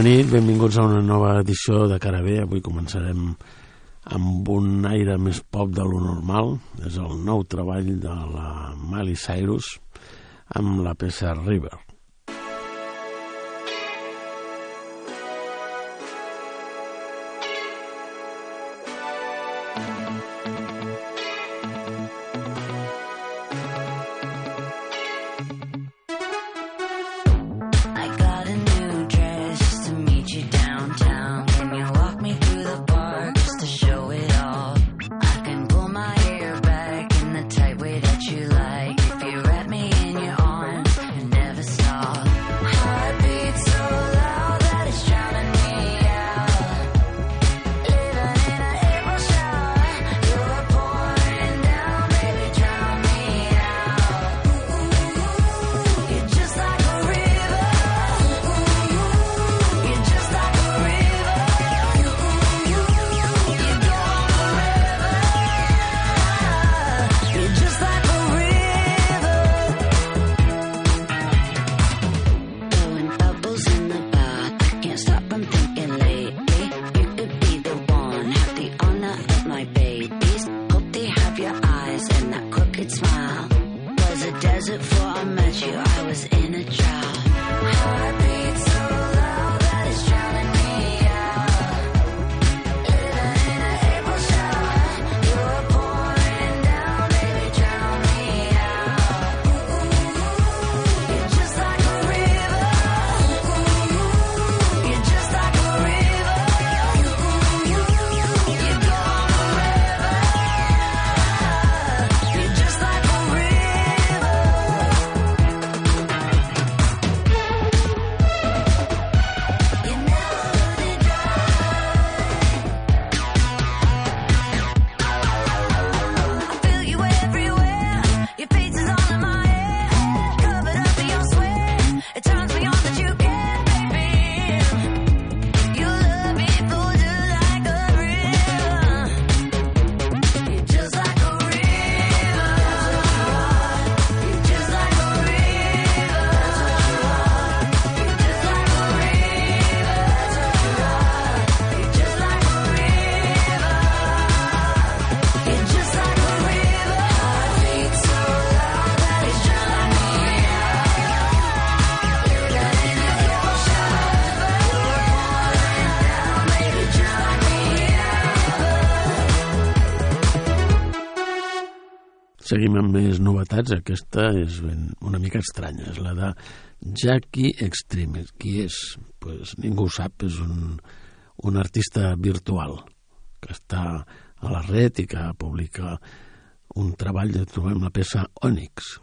Bona nit, benvinguts a una nova edició de Cara B. Avui començarem amb un aire més pop de lo normal. És el nou treball de la Miley Cyrus amb la peça River. was in. convidats, aquesta és ben, una mica estranya, és la de Jackie Extreme. Qui és? Pues ningú ho sap, és un, un artista virtual que està a la red i que publica un treball de trobem la peça Onyx.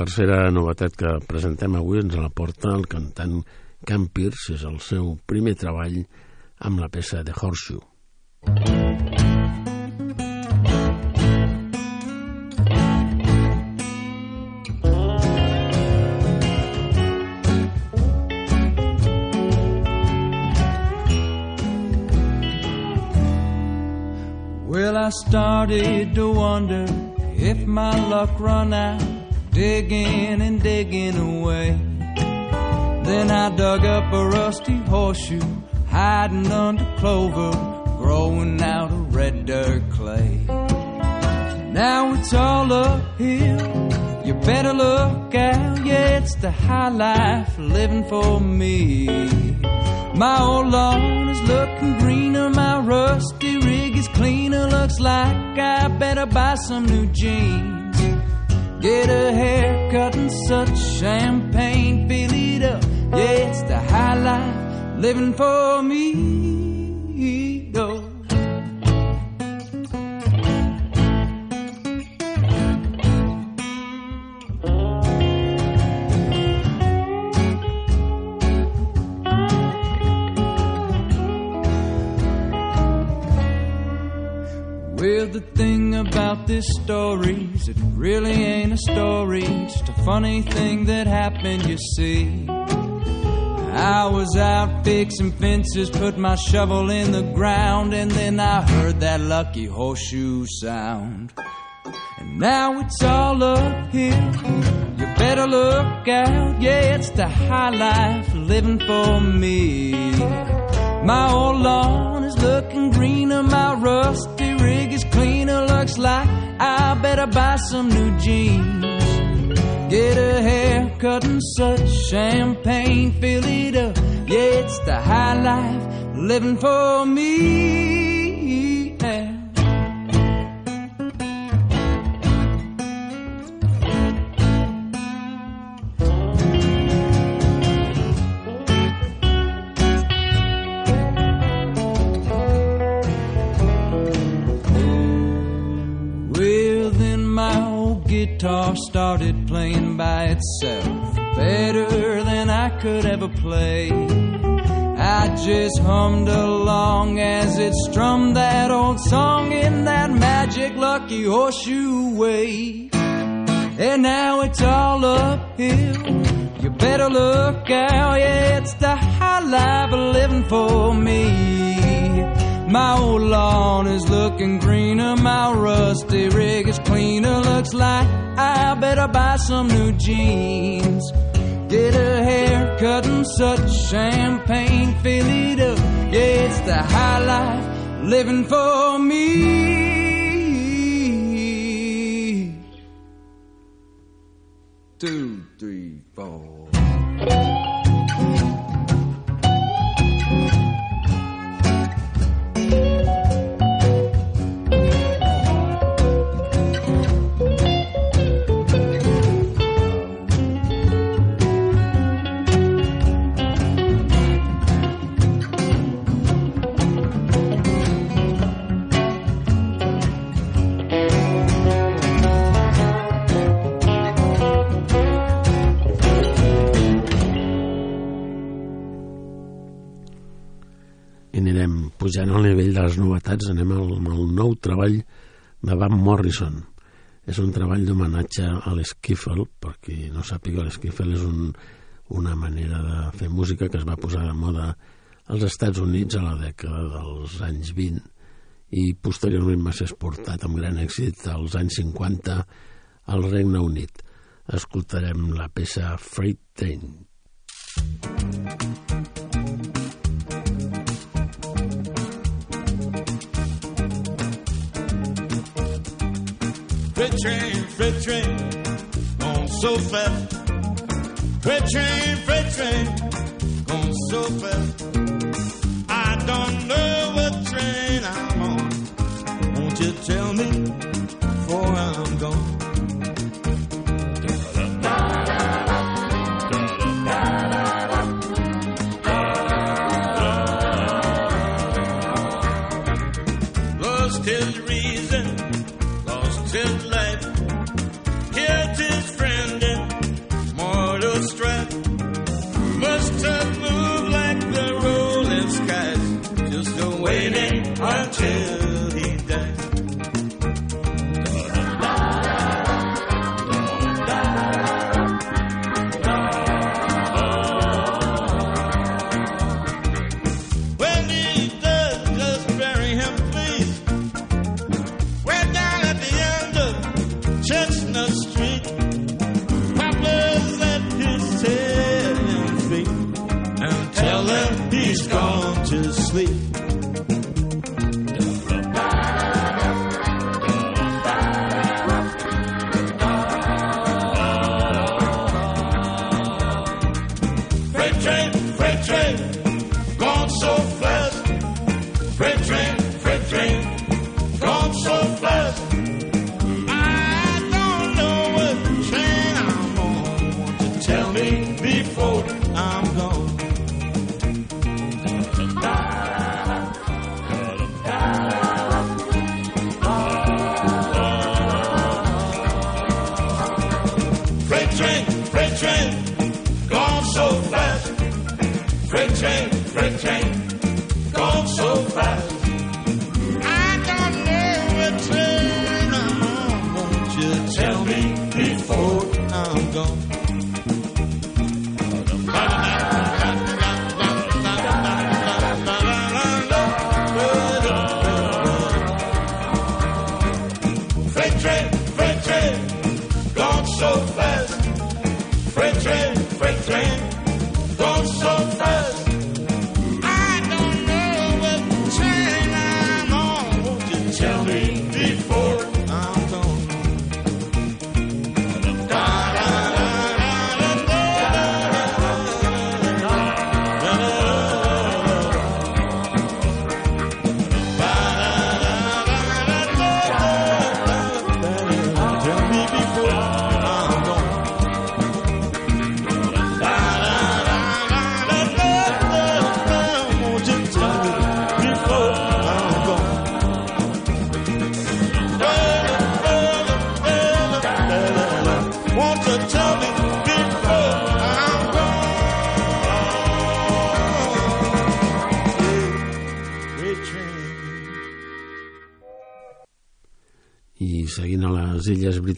Tercera novetat que presentem avui ens la porta el cantant Cam Pierce, és el seu primer treball amb la peça de Horseshoe. Well, I started to wonder if my luck run out, digging and digging away. Then I dug up a rusty horseshoe, hiding under clover, growing out of red dirt clay. Now it's all uphill. You better look out, yeah, it's the high life living for me. My old lawn is looking greener, my rusty rig is cleaner. Looks like I better buy some new jeans. Get a haircut and such champagne, fill it up. Yeah, it's the high life living for me. About this story it really ain't a story, just a funny thing that happened, you see. I was out fixing fences, put my shovel in the ground, and then I heard that lucky horseshoe sound. And now it's all uphill. You better look out, yeah, it's the high life living for me. My old lawn is looking greener, my rusty rig is cleaner. Looks like I better buy some new jeans. Get a haircut and such champagne, fill it up. Yeah, it's the high life living for me. By itself, better than I could ever play. I just hummed along as it strummed that old song in that magic lucky horseshoe way. And now it's all uphill. You better look out, yeah, it's the high life of living for me. My old lawn is looking greener, my rusty rig is cleaner. Looks like I better buy some new jeans. Get a haircut and such champagne, fill it up. Yeah, it's the high life living for me. Two, three, four. Pujant al nivell de les novetats, anem al, al nou treball de Van Morrison. És un treball d'homenatge a l'Skiffle, per qui no sàpiga, l'Skiffle és un, una manera de fer música que es va posar de moda als Estats Units a la dècada dels anys 20 i posteriorment va ser exportat amb gran èxit als anys 50 al Regne Unit. Escoltarem la peça Freight Train. Freight train, freight train, going so fast. Freight train, freight train, going so fast. I don't know what train I'm on. Won't you tell me before I'm gone?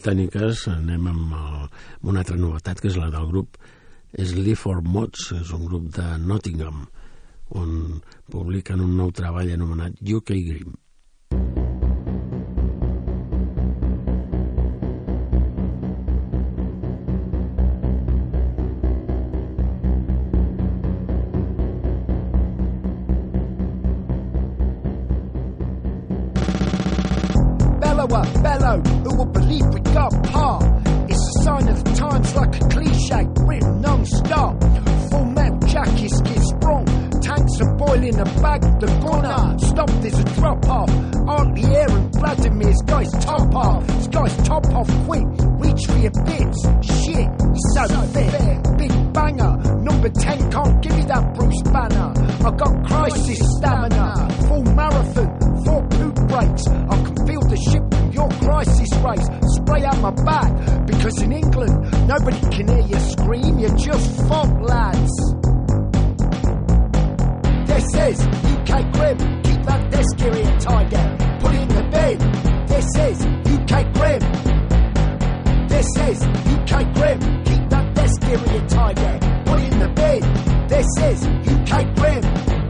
Britàniques anem amb, el, amb una altra novetat que és la del grup Sleaford Mods, és un grup de Nottingham on publiquen un nou treball anomenat UK Grim. Spray out my back, because in England, nobody can hear you scream, you're just fuck lads. This is UK Grim, keep that desk area tiger, put it in the bin. This is UK Grim. This is UK Grim, keep that desk area tiger, put it in the bin. This is UK Grim.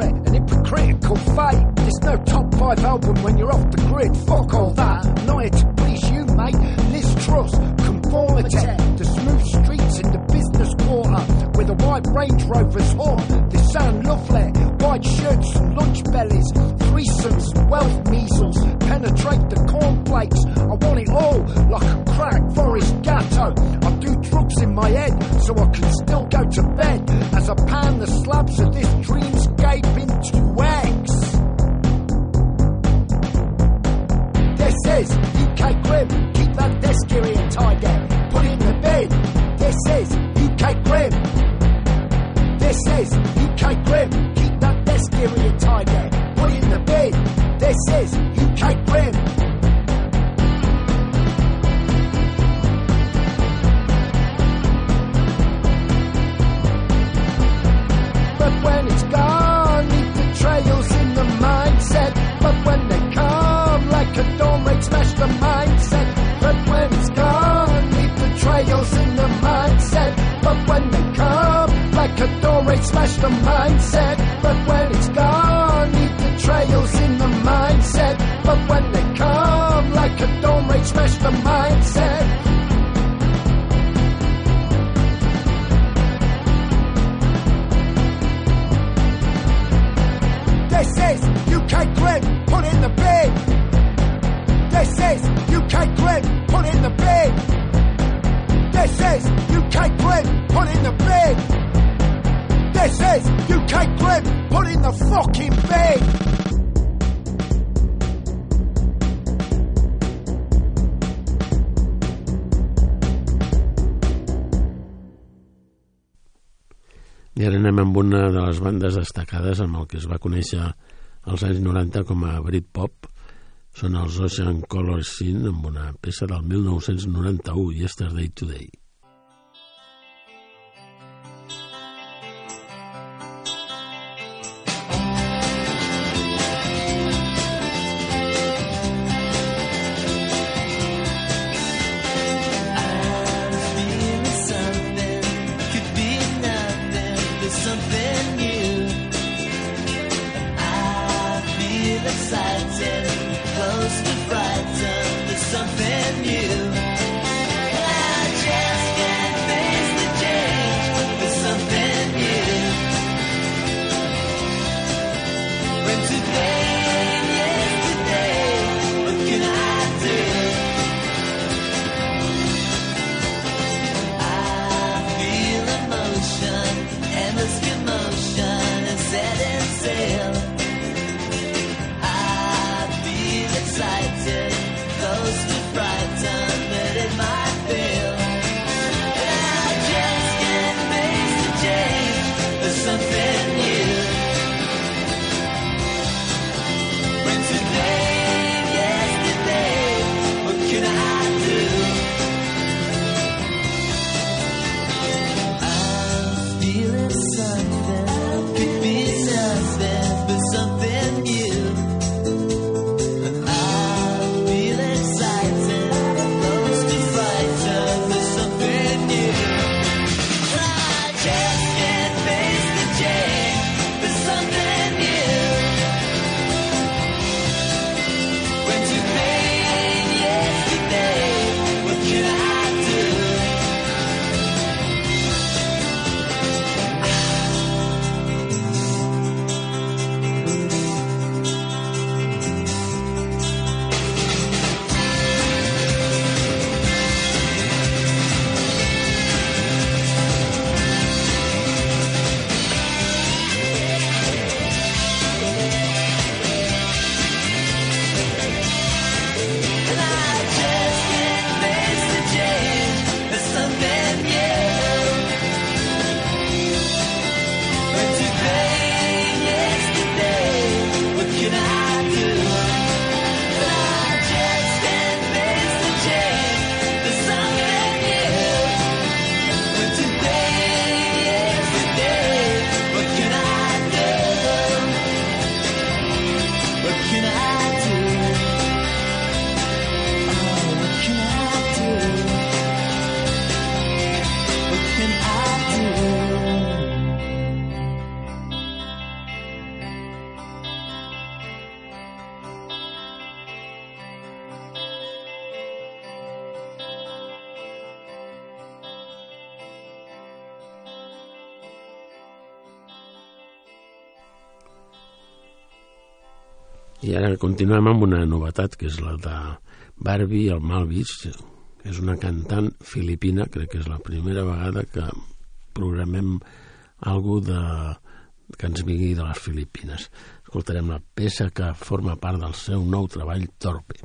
Contradictory and hypocritical fate. There's no top five album when you're off the grid. Fuck all that. Not here to please you, mate. Liz Truss, conformity. The smooth streets in the business quarter with a white Range Rover's horn. They sound lovely. White shirts and lunch bellies. Threesomes, wealth measles. Penetrate the cornflakes. I want it all like a crack Forest Gatto. I do drugs in my head so I can still go to bed as I pan the slabs of this dreamscape into eggs. This is UK Grim. Keep that desk area tidy. Put it in the bin. This is. This is UK Grim. Keep that area tidy. Put in the bin. This is UK smash the mindset. bandes destacades amb el que es va conèixer als anys 90 com a Britpop són els Ocean Color Scene amb una peça del 1991, Yesterday Today. I ara continuem amb una novetat, que és la de Barbie, el Malvis, que és una cantant filipina, crec que és la primera vegada que programem algú de, que ens vingui de les Filipines. Escoltarem la peça que forma part del seu nou treball Torpe.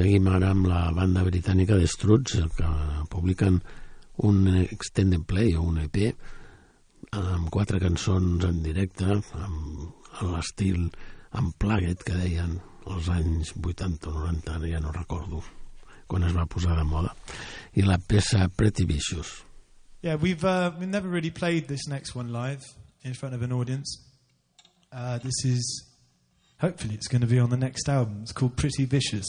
Seguim ara amb la banda britànica de Struts, que publiquen un extended play o un EP amb quatre cançons en directe, amb en l'estil Unplugged que deien als anys 80 o 90, ara ja no recordo quan es va posar de moda. I la peça Pretty Vicious. Yeah, we've uh, we've never really played this next one live in front of an audience. Uh, this is hopefully it's going to be on the next album. It's called Pretty Vicious.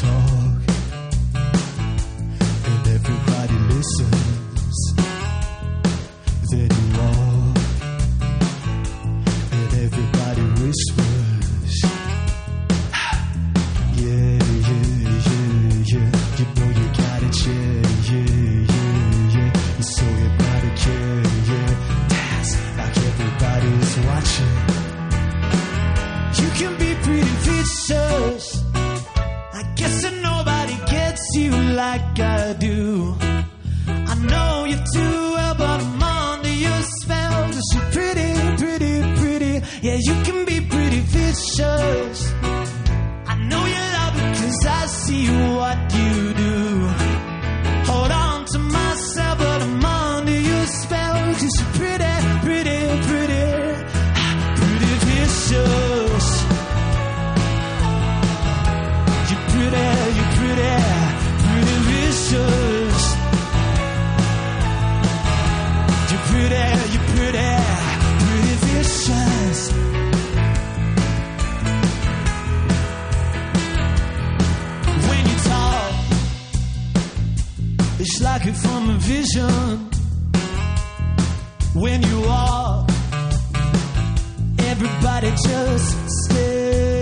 Talk and everybody listens. I do. I know you too well, but I'm under your spell. Cause you're pretty, pretty, pretty. Yeah, you can be pretty vicious. Vicious. When you talk, it's like it from a vision. When you walk, everybody just stares.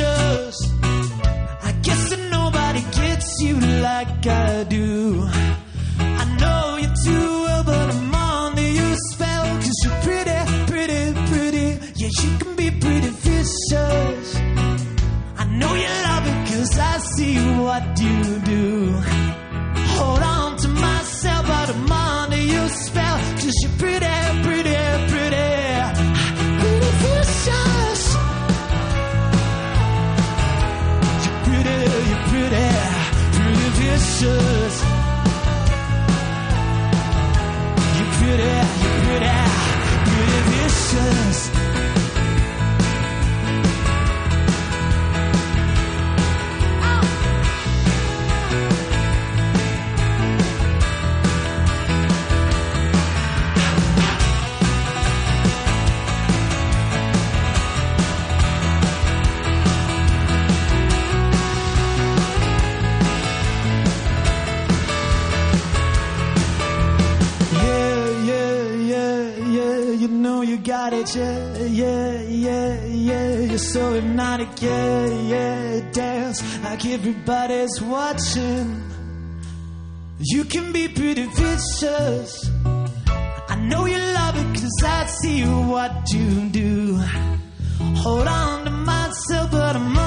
I guess that nobody gets you like I do. Got it, yeah, yeah, yeah, yeah. You're so hypnotic, yeah, yeah. Dance like everybody's watching. You can be pretty vicious. I know you love it cause I see what you do. Hold on to myself, but I'm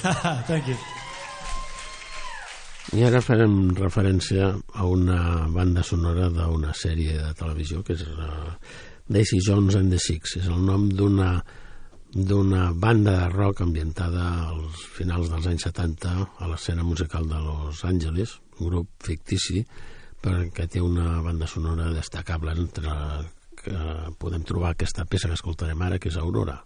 Thank you. I ara farem referència a una banda sonora d'una sèrie de televisió que és uh, Daisy Jones and the Six. És el nom d'una d'una banda de rock ambientada als finals dels anys 70 a l'escena musical de Los Angeles, un grup fictici perquè té una banda sonora destacable entre que podem trobar aquesta peça que escoltarem ara, que és Aurora.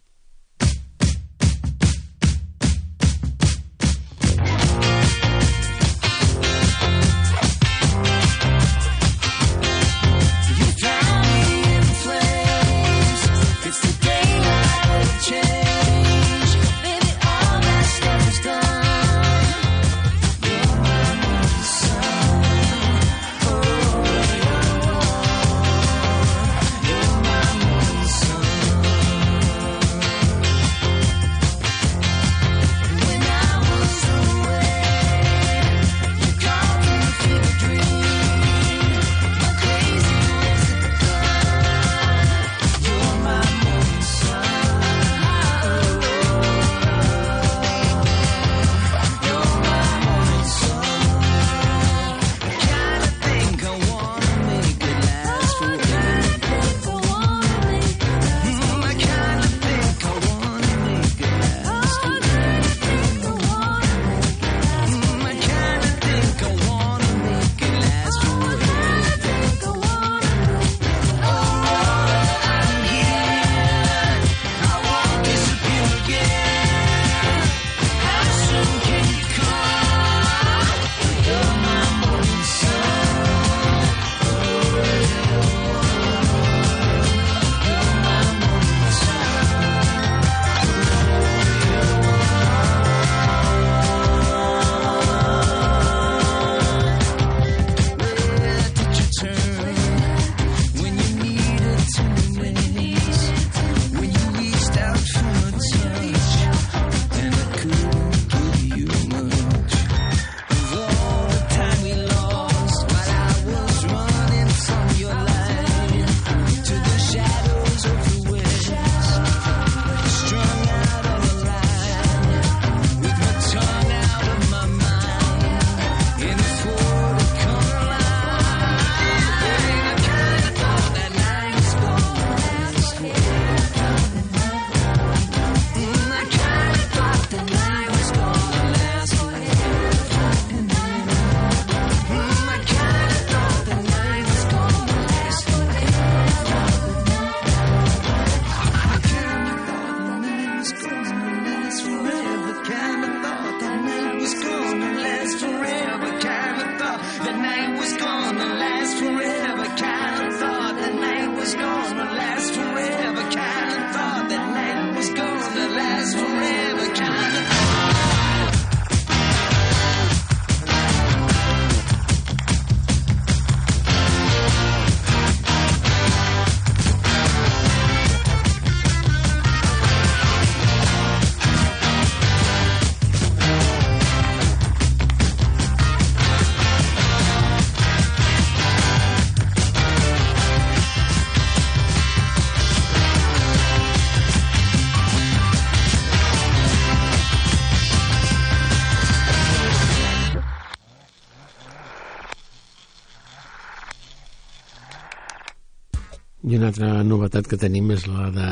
Una altra novetat que tenim és la de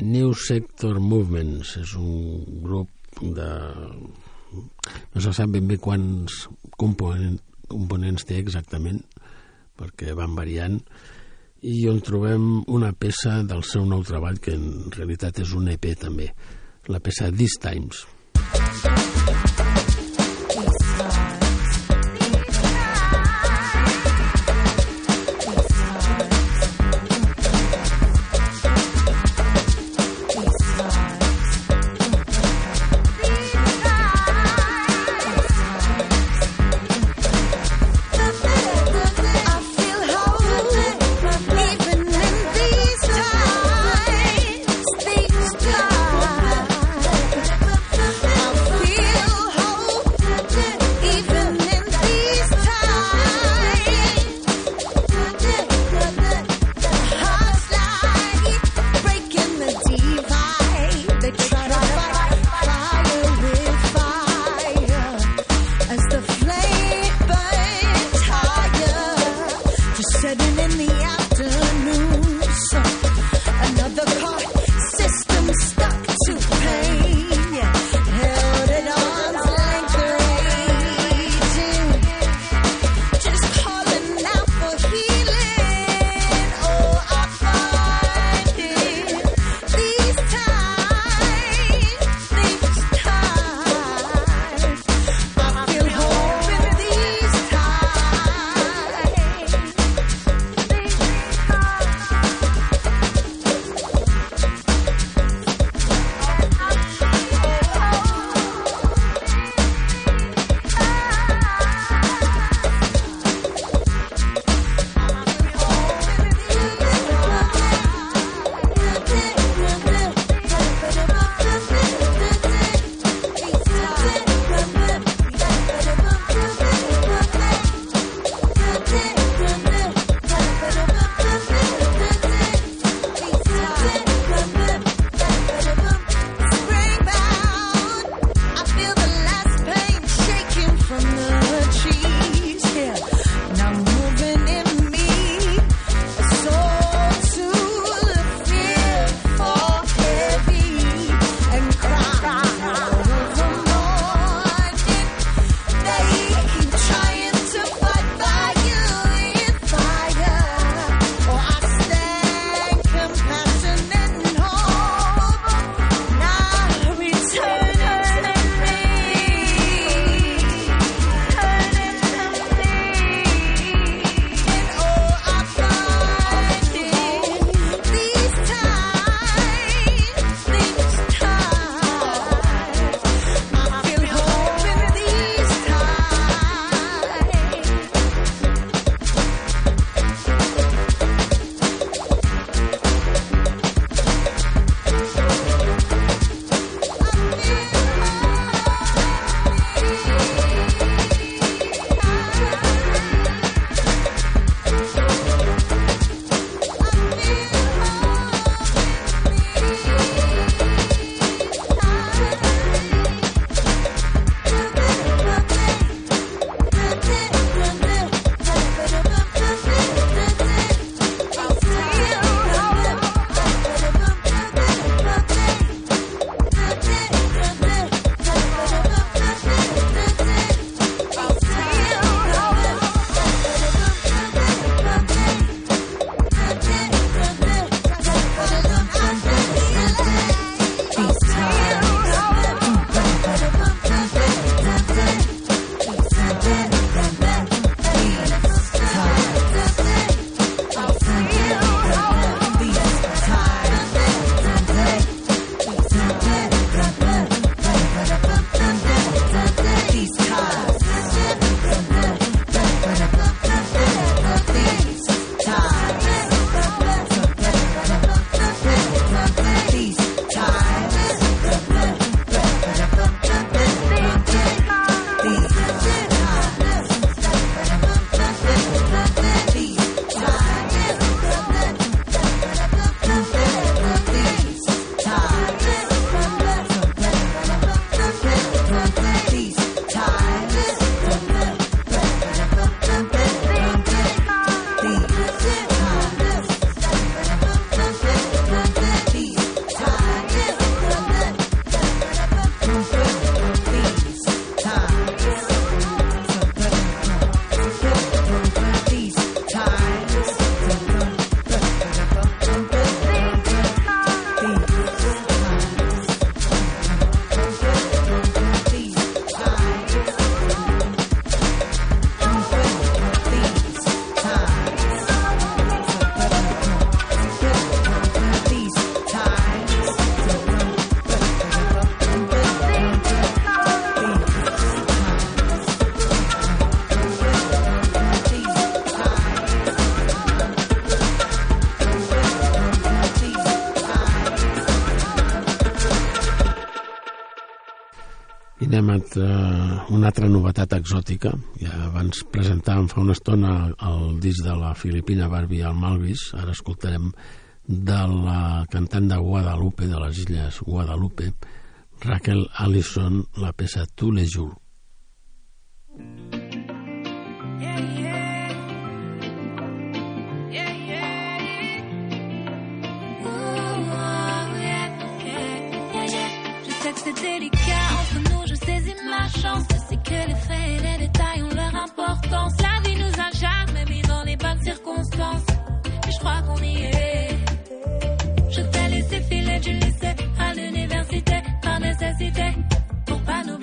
New Sector Movements. És un grup de... No se sap ben bé quants component, components té exactament, perquè van variant, i on trobem una peça del seu nou treball, que en realitat és un EP també, la peça These Times. I una altra novetat exòtica. Ja abans presentàvem fa una estona el disc de la filipina Barbie al Malvis, ara escoltarem de la cantant de Guadalupe, de les illes Guadalupe, Raquel Allison, la peça Tu le juro. Yeah, yeah. Chance. Sais que les faits et les détails ont leur importance. La vie nous a jamais mis dans les bonnes circonstances. Et je crois qu'on y est. Je t'ai laissé filer du lycée à l'université par nécessité pour pas nous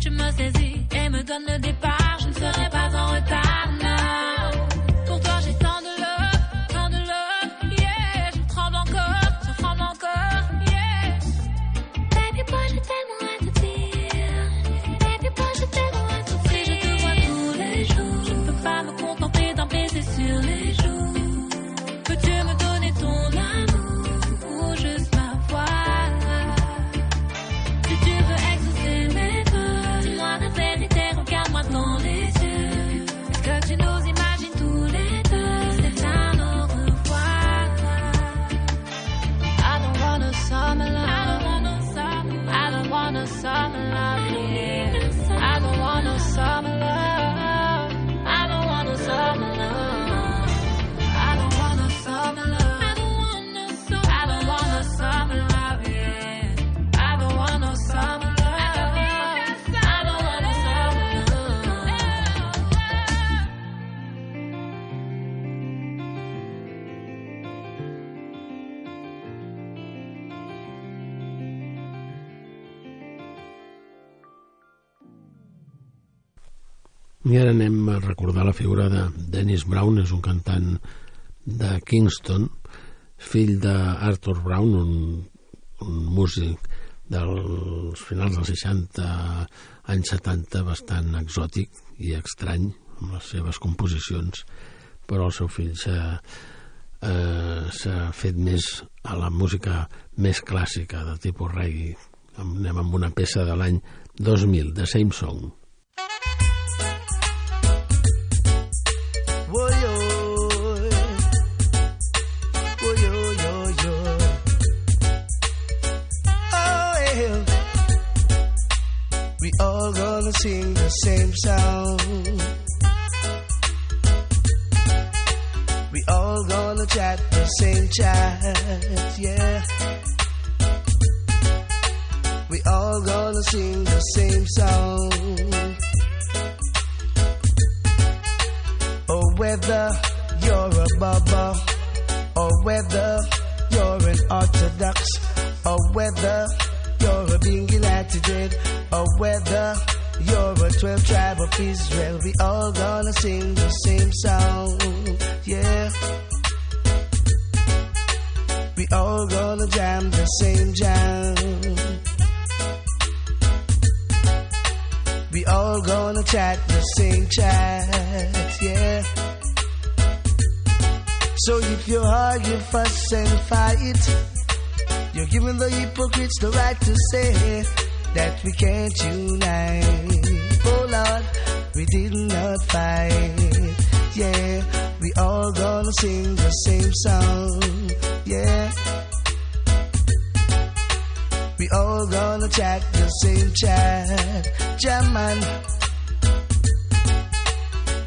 Je me saisis et me donne le départ. I ara anem a recordar la figura de Dennis Brown, és un cantant de Kingston, fill d'Arthur Brown, un, un músic dels finals dels 60, anys 70, bastant exòtic i estrany, amb les seves composicions, però el seu fill s'ha eh, s'ha fet més a la música més clàssica, de tipus reggae. Anem amb una peça de l'any 2000, de Same Song. Same song. We all gonna chat the same chat, yeah. We all gonna sing the same song. or whether you're a baba, or whether you're an orthodox, or whether you're a bingy attitude, or whether you're a 12 tribe of Israel, we all gonna sing the same song, yeah. We all gonna jam the same jam. We all gonna chat the same chat, yeah. So if you argue, fuss and fight, you're giving the hypocrites the right to say that we can't unite. Oh Lord, we did not fight, yeah. We all gonna sing the same song, yeah. We all gonna chat the same chat, jam man.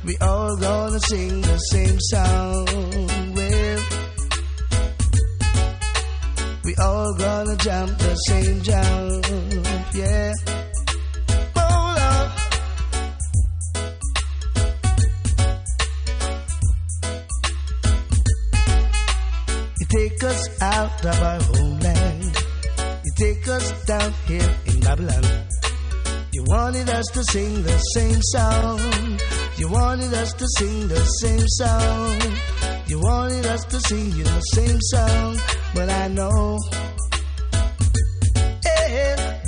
We all gonna sing the same song. Well, we all gonna jump the same jump, yeah. Oh Lord. You take us out of our homeland. You take us down here in Babylon. You wanted us to sing the same song. You wanted us to sing the same song. You wanted us to sing you the same song. But I know.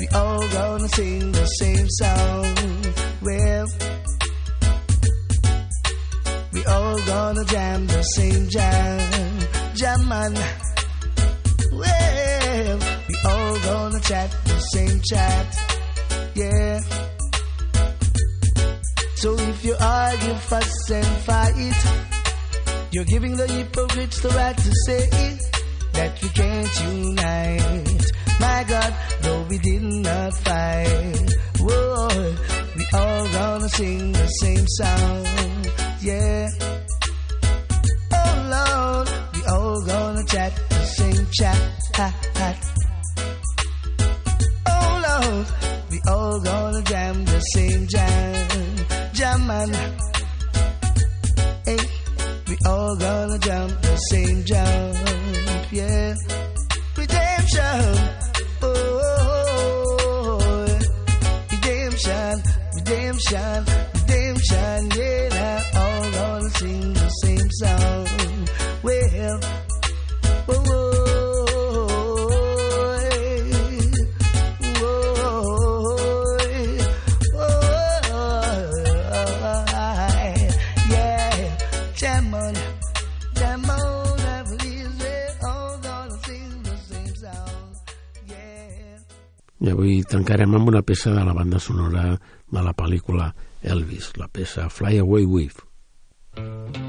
We all gonna sing the same song. Well, we all gonna jam the same jam. Jam man. Well, we all gonna chat the same chat. Yeah. So if you argue, fuss and fight, you're giving the hypocrites the right to say that we can't unite. My God, though we did not fight, whoa, we all gonna sing the same song. Yeah. Oh Lord, we all gonna chat the same chat. Oh Lord, we all gonna jam the same jam. Jam man. Hey, we all gonna jump the same jump. Yeah. Redemption. Oh, redemption, redemption, redemption. Yeah, now all gonna sing the same song. Well, whoa, yeah, jam on, jam I avui tancarem amb una peça de la banda sonora de la pel·lícula Elvis, la peça Fly Away With. That's all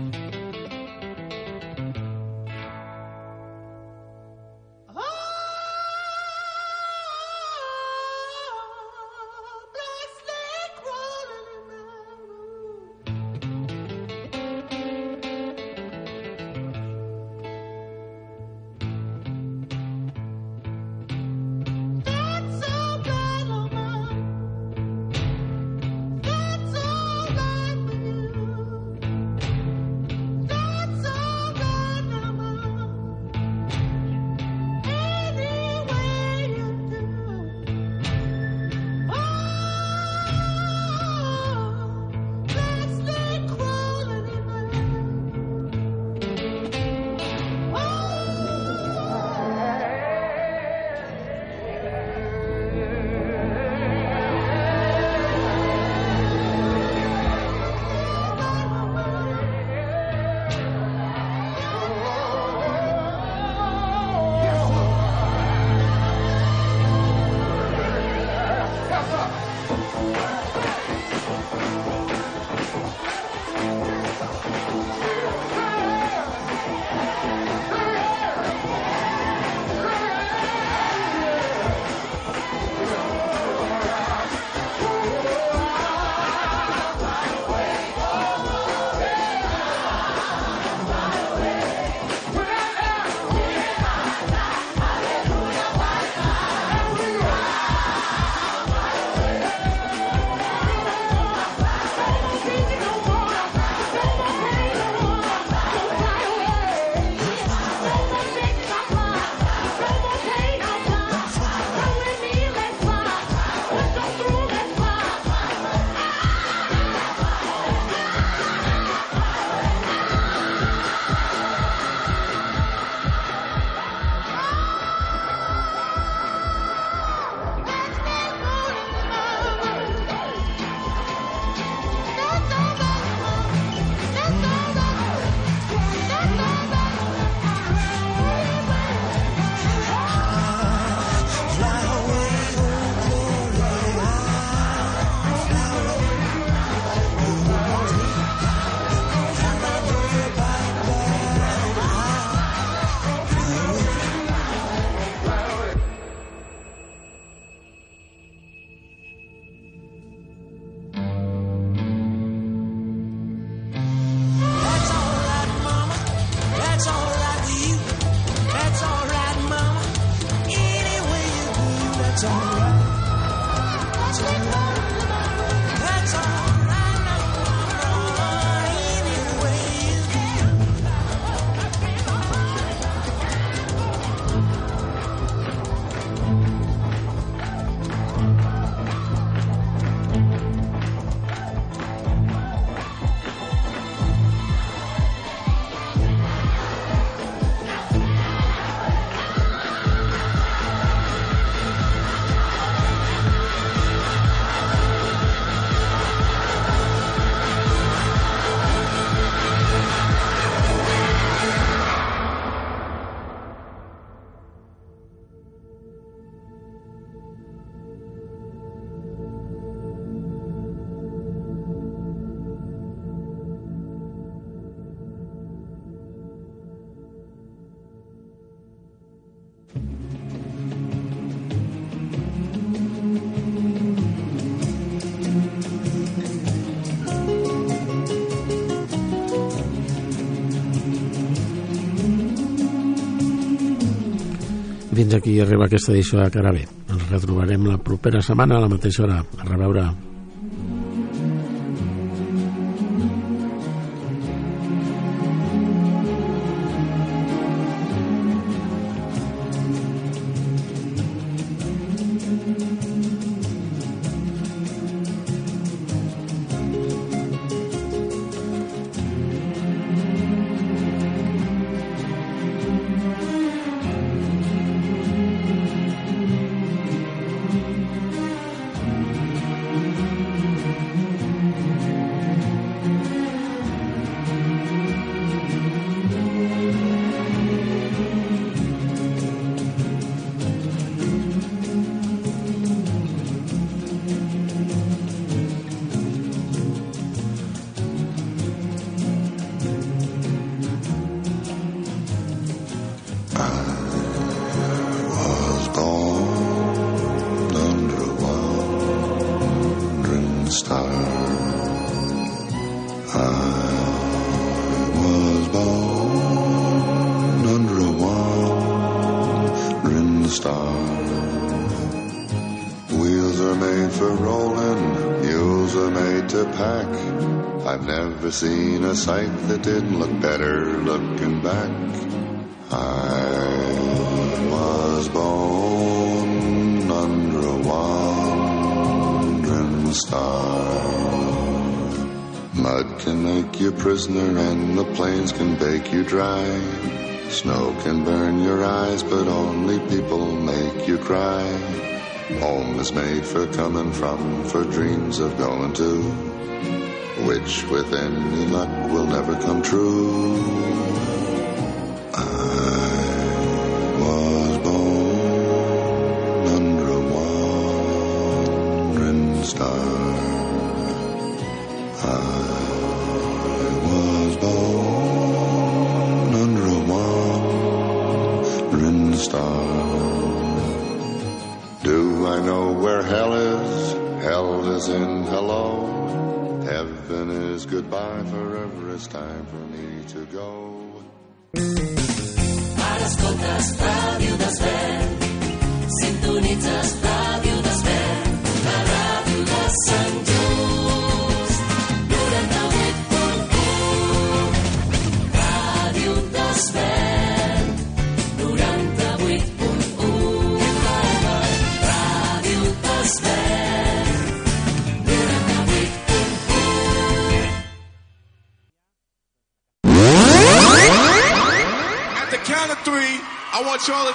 Fins aquí arriba aquesta edició de Cara B. Ens retrobarem la propera setmana a la mateixa hora. A reveure. Star. Wheels are made for rolling, mules are made to pack. I've never seen a sight that didn't look better looking back. I was born under a wandering star. Mud can make you prisoner and the plains can bake you dry. Snow can burn your eyes, but only people make you cry. Home is made for coming from, for dreams of going to, which with any luck will never come true. Goodbye. Forever it's time for me to go.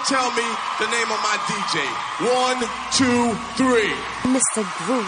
Tell me the name of my DJ. One, two, three. Mr. Groove.